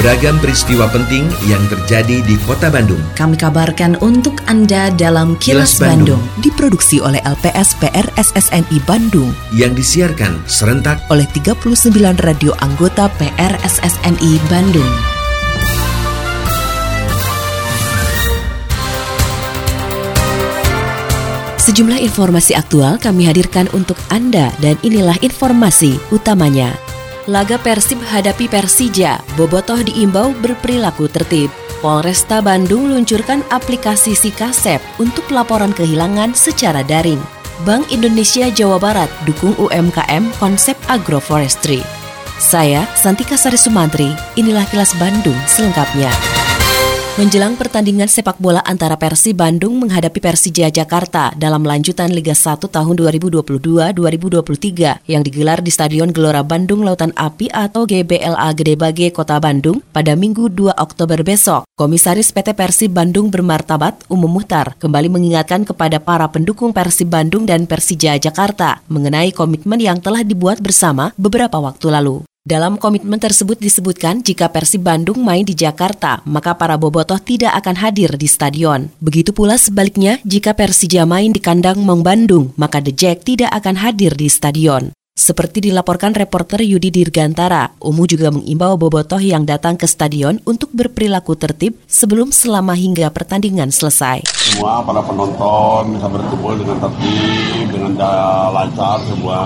Beragam peristiwa penting yang terjadi di Kota Bandung. Kami kabarkan untuk Anda dalam Kilas, Kilas Bandung. Bandung. Diproduksi oleh LPS PR SSNI Bandung Yang disiarkan serentak oleh 39 radio anggota PR SSNI Bandung. Sejumlah informasi aktual kami hadirkan untuk Anda dan inilah informasi utamanya. Laga Persib hadapi Persija, Bobotoh diimbau berperilaku tertib. Polresta Bandung luncurkan aplikasi Sikasep untuk laporan kehilangan secara daring. Bank Indonesia Jawa Barat dukung UMKM konsep agroforestry. Saya Santika Sari Sumantri, inilah kilas Bandung selengkapnya. Menjelang pertandingan sepak bola antara Persib Bandung menghadapi Persija Jakarta dalam lanjutan Liga 1 tahun 2022-2023 yang digelar di Stadion Gelora Bandung Lautan Api atau GBLA Gede Bage Kota Bandung pada Minggu 2 Oktober besok. Komisaris PT Persib Bandung bermartabat Umum Muhtar kembali mengingatkan kepada para pendukung Persib Bandung dan Persija Jakarta mengenai komitmen yang telah dibuat bersama beberapa waktu lalu. Dalam komitmen tersebut disebutkan jika Persib Bandung main di Jakarta, maka para bobotoh tidak akan hadir di stadion. Begitu pula sebaliknya, jika Persija main di kandang Mong Bandung, maka The Jack tidak akan hadir di stadion. Seperti dilaporkan reporter Yudi Dirgantara, Umu juga mengimbau bobotoh yang datang ke stadion untuk berperilaku tertib sebelum selama hingga pertandingan selesai. semua para penonton bisa berkumpul dengan tertib, dengan lancar semua.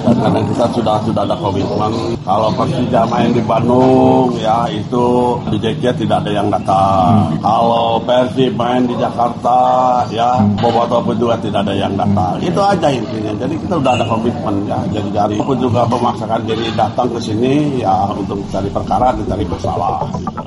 Dan karena kita sudah sudah ada komitmen, kalau Persija main di Bandung, ya itu di JK tidak ada yang datang. Kalau Persib main di Jakarta, ya Bobotoh pun juga tidak ada yang datang. Itu aja intinya. Jadi kita udah ada komitmen ya. Jadi dari pun juga memaksakan diri datang ke sini ya untuk cari perkara dan cari gitu.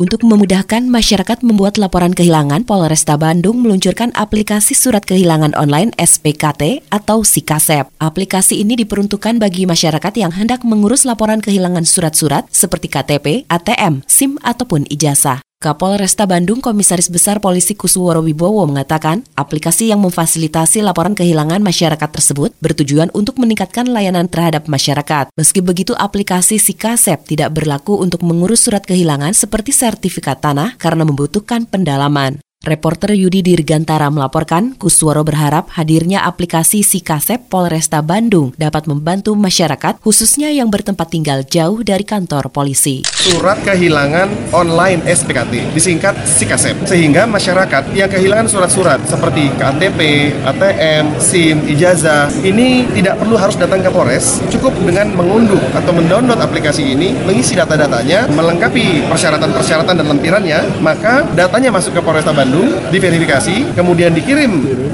Untuk memudahkan masyarakat membuat laporan kehilangan, Polresta Bandung meluncurkan aplikasi surat kehilangan online SPKT atau Sikasep. Aplikasi ini diperuntukkan bagi masyarakat yang hendak mengurus laporan kehilangan surat-surat seperti KTP, ATM, SIM, ataupun ijazah. Kapolresta Bandung Komisaris Besar Polisi Kusworo Wibowo mengatakan, aplikasi yang memfasilitasi laporan kehilangan masyarakat tersebut bertujuan untuk meningkatkan layanan terhadap masyarakat. Meski begitu, aplikasi Sikasep tidak berlaku untuk mengurus surat kehilangan seperti sertifikat tanah karena membutuhkan pendalaman. Reporter Yudi Dirgantara melaporkan, Kusworo berharap hadirnya aplikasi Sikasep Polresta Bandung dapat membantu masyarakat khususnya yang bertempat tinggal jauh dari kantor polisi. surat kehilangan online SPKT, disingkat SIKASEP. Sehingga masyarakat yang kehilangan surat-surat seperti KTP, ATM, SIM, ijazah, ini tidak perlu harus datang ke Polres, cukup dengan mengunduh atau mendownload aplikasi ini, mengisi data-datanya, melengkapi persyaratan-persyaratan dan lempirannya, maka datanya masuk ke Polresta Bandung, diverifikasi, kemudian dikirim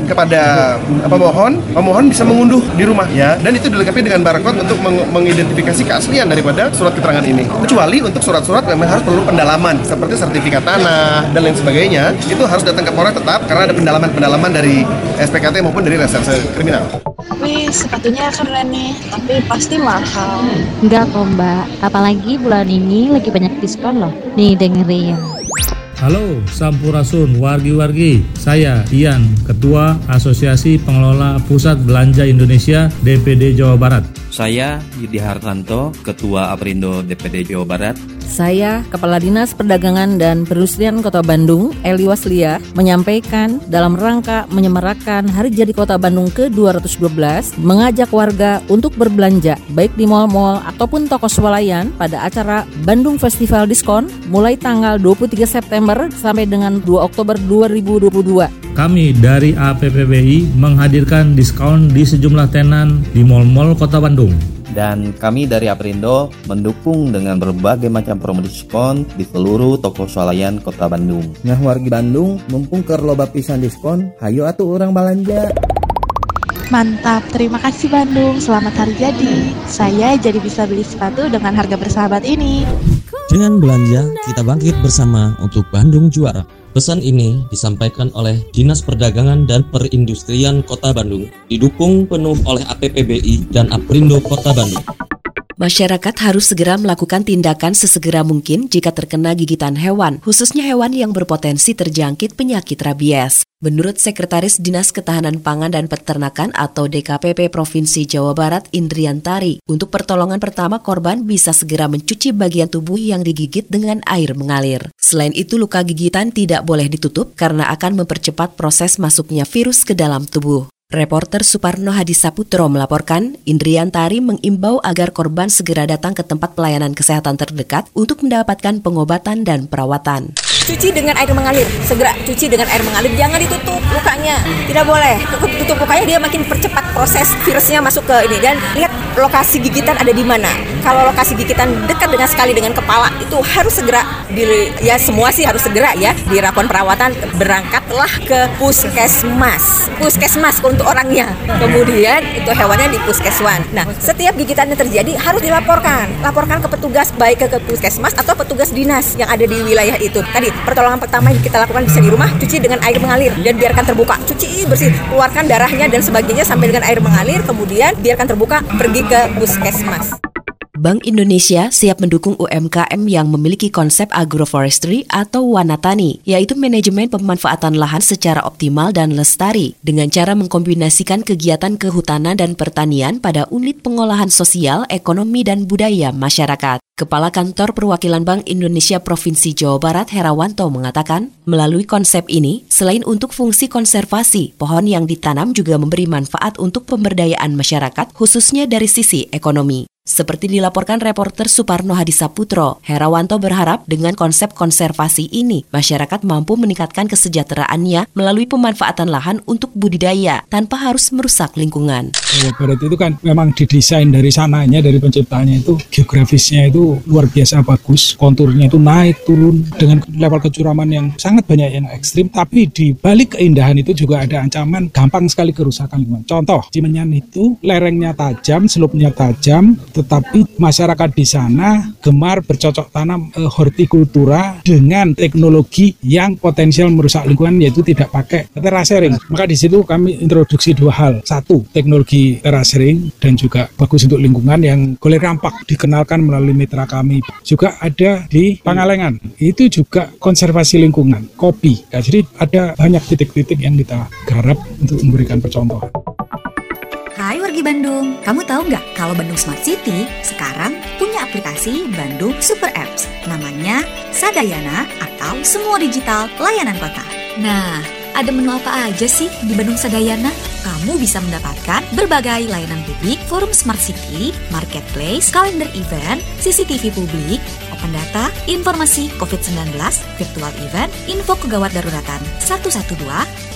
kepada pemohon, pemohon bisa mengunduh di rumah ya, dan itu dilengkapi dengan barcode untuk meng- mengidentifikasi keaslian daripada surat keterangan ini. Kecuali untuk surat-surat memang harus perlu pendalaman seperti sertifikat tanah dan lain sebagainya, itu harus datang ke Polres tetap karena ada pendalaman-pendalaman dari SPKT maupun dari reserse kriminal. Wih, sepatunya keren nih, tapi pasti mahal. Enggak kok mbak, apalagi bulan ini lagi banyak diskon loh. Nih dengerin. Halo Sampurasun wargi-wargi, saya Ian, Ketua Asosiasi Pengelola Pusat Belanja Indonesia DPD Jawa Barat. Saya Yudi Hartanto, Ketua Aprindo DPD Jawa Barat. Saya, Kepala Dinas Perdagangan dan Perindustrian Kota Bandung, Eli Waslia, menyampaikan dalam rangka menyemarakan Hari Jadi Kota Bandung ke-212, mengajak warga untuk berbelanja baik di mal-mal ataupun toko swalayan pada acara Bandung Festival Diskon mulai tanggal 23 September sampai dengan 2 Oktober 2022. Kami dari APPBI menghadirkan diskon di sejumlah tenan di mal-mal Kota Bandung. Dan kami dari Aprindo mendukung dengan berbagai macam promo diskon di seluruh toko swalayan Kota Bandung. Nah wargi Bandung, mumpung keur loba pisan diskon, hayo atuh orang balanja. Mantap, terima kasih Bandung. Selamat hari jadi. Saya jadi bisa beli sepatu dengan harga bersahabat ini. Dengan belanja, kita bangkit bersama untuk Bandung juara. Pesan ini disampaikan oleh Dinas Perdagangan dan Perindustrian Kota Bandung, didukung penuh oleh APPBI dan Aprindo Kota Bandung. Masyarakat harus segera melakukan tindakan sesegera mungkin jika terkena gigitan hewan, khususnya hewan yang berpotensi terjangkit penyakit rabies. Menurut Sekretaris Dinas Ketahanan Pangan dan Peternakan atau DKPP Provinsi Jawa Barat Indriantari, untuk pertolongan pertama korban bisa segera mencuci bagian tubuh yang digigit dengan air mengalir. Selain itu luka gigitan tidak boleh ditutup karena akan mempercepat proses masuknya virus ke dalam tubuh. Reporter Suparno Hadisaputro melaporkan, Indrian Tari mengimbau agar korban segera datang ke tempat pelayanan kesehatan terdekat untuk mendapatkan pengobatan dan perawatan. Cuci dengan air mengalir, segera cuci dengan air mengalir, jangan ditutup lukanya, tidak boleh. Tutup lukanya dia makin percepat proses virusnya masuk ke ini dan lihat lokasi gigitan ada di mana. Kalau lokasi gigitan dekat dengan sekali dengan kepala itu harus segera di ya semua sih harus segera ya dilakukan perawatan berangkatlah ke puskesmas. Puskesmas untuk orangnya. Kemudian itu hewannya di puskeswan. Nah, setiap gigitan yang terjadi harus dilaporkan. Laporkan ke petugas baik ke puskesmas atau petugas dinas yang ada di wilayah itu. Tadi pertolongan pertama yang kita lakukan bisa di rumah, cuci dengan air mengalir dan biarkan terbuka. Cuci bersih, keluarkan darahnya dan sebagainya sampai dengan air mengalir, kemudian biarkan terbuka, pergi ke puskesmas. Bank Indonesia siap mendukung UMKM yang memiliki konsep agroforestry atau wanatani, yaitu manajemen pemanfaatan lahan secara optimal dan lestari, dengan cara mengkombinasikan kegiatan kehutanan dan pertanian pada unit pengolahan sosial, ekonomi, dan budaya masyarakat. Kepala Kantor Perwakilan Bank Indonesia Provinsi Jawa Barat Herawanto mengatakan, melalui konsep ini, selain untuk fungsi konservasi, pohon yang ditanam juga memberi manfaat untuk pemberdayaan masyarakat, khususnya dari sisi ekonomi. Seperti dilaporkan reporter Suparno Hadisaputro, Herawanto berharap dengan konsep konservasi ini, masyarakat mampu meningkatkan kesejahteraannya melalui pemanfaatan lahan untuk budidaya tanpa harus merusak lingkungan. Jawa Barat itu kan memang didesain dari sananya, dari penciptanya itu geografisnya itu luar biasa bagus, konturnya itu naik turun dengan level kecuraman yang sangat banyak yang ekstrim, tapi di balik keindahan itu juga ada ancaman gampang sekali kerusakan lingkungan. Contoh, Cimenyan itu lerengnya tajam, selupnya tajam, tetapi masyarakat di sana gemar bercocok tanam e, hortikultura dengan teknologi yang potensial merusak lingkungan yaitu tidak pakai terasering. Maka di situ kami introduksi dua hal. Satu, teknologi terasering dan juga bagus untuk lingkungan yang boleh rampak dikenalkan melalui mitra kami. Juga ada di Pangalengan. Itu juga konservasi lingkungan, kopi. Ya, jadi ada banyak titik-titik yang kita garap untuk memberikan percontohan. Hai wargi Bandung, kamu tahu nggak kalau Bandung Smart City sekarang punya aplikasi Bandung Super Apps namanya Sadayana atau Semua Digital Layanan Kota. Nah, ada menu apa aja sih di Bandung Sadayana? Kamu bisa mendapatkan berbagai layanan publik, forum Smart City, marketplace, kalender event, CCTV publik, open data, informasi COVID-19, virtual event, info kegawat daruratan 112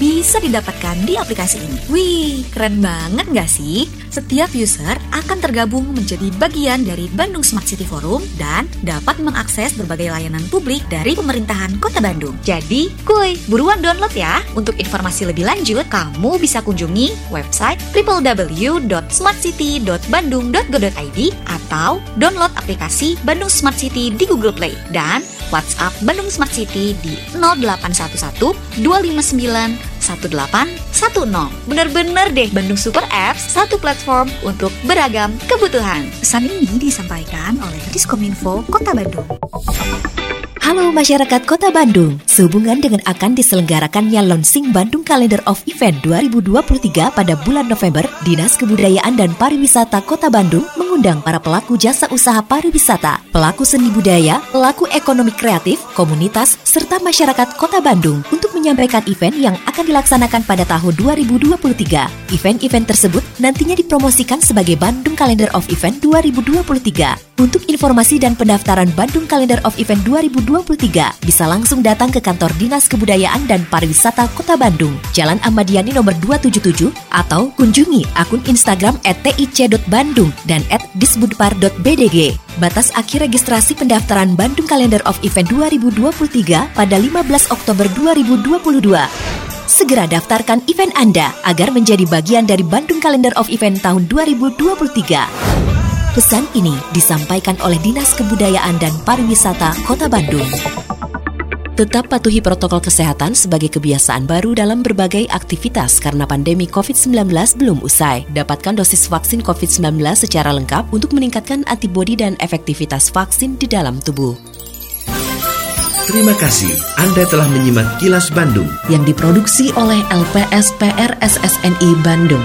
bisa didapatkan di aplikasi ini. Wih, keren banget gak sih? Setiap user akan tergabung menjadi bagian dari Bandung Smart City Forum dan dapat mengakses berbagai layanan publik dari pemerintahan Kota Bandung. Jadi, kuy, buruan download ya. Untuk informasi lebih lanjut, kamu bisa kunjungi website www.smartcity.bandung.go.id atau download aplikasi Bandung Smart City di Google Play dan WhatsApp Bandung Smart City di 0811 259 1810. Bener-bener deh Bandung Super Apps, satu platform untuk beragam kebutuhan. Pesan ini disampaikan oleh Diskominfo Kota Bandung. Halo masyarakat Kota Bandung, sehubungan dengan akan diselenggarakannya launching Bandung Calendar of Event 2023 pada bulan November, Dinas Kebudayaan dan Pariwisata Kota Bandung mengundang para pelaku jasa usaha pariwisata, pelaku seni budaya, pelaku ekonomi kreatif, komunitas, serta masyarakat Kota Bandung untuk menyampaikan event yang akan dilaksanakan pada tahun 2023. Event-event tersebut nantinya dipromosikan sebagai Bandung Calendar of Event 2023. Untuk informasi dan pendaftaran Bandung Calendar of Event 2023, bisa langsung datang ke kantor Dinas Kebudayaan dan Pariwisata Kota Bandung, Jalan Ahmad Yani nomor 277, atau kunjungi akun Instagram @tic.bandung dan @disbudpar.bdg. Batas akhir registrasi pendaftaran Bandung Calendar of Event 2023 pada 15 Oktober 2022. Segera daftarkan event Anda agar menjadi bagian dari Bandung Calendar of Event tahun 2023. Pesan ini disampaikan oleh Dinas Kebudayaan dan Pariwisata Kota Bandung. Tetap patuhi protokol kesehatan sebagai kebiasaan baru dalam berbagai aktivitas karena pandemi COVID-19 belum usai. Dapatkan dosis vaksin COVID-19 secara lengkap untuk meningkatkan antibodi dan efektivitas vaksin di dalam tubuh. Terima kasih Anda telah menyimak Kilas Bandung yang diproduksi oleh LPSPR SSNI Bandung.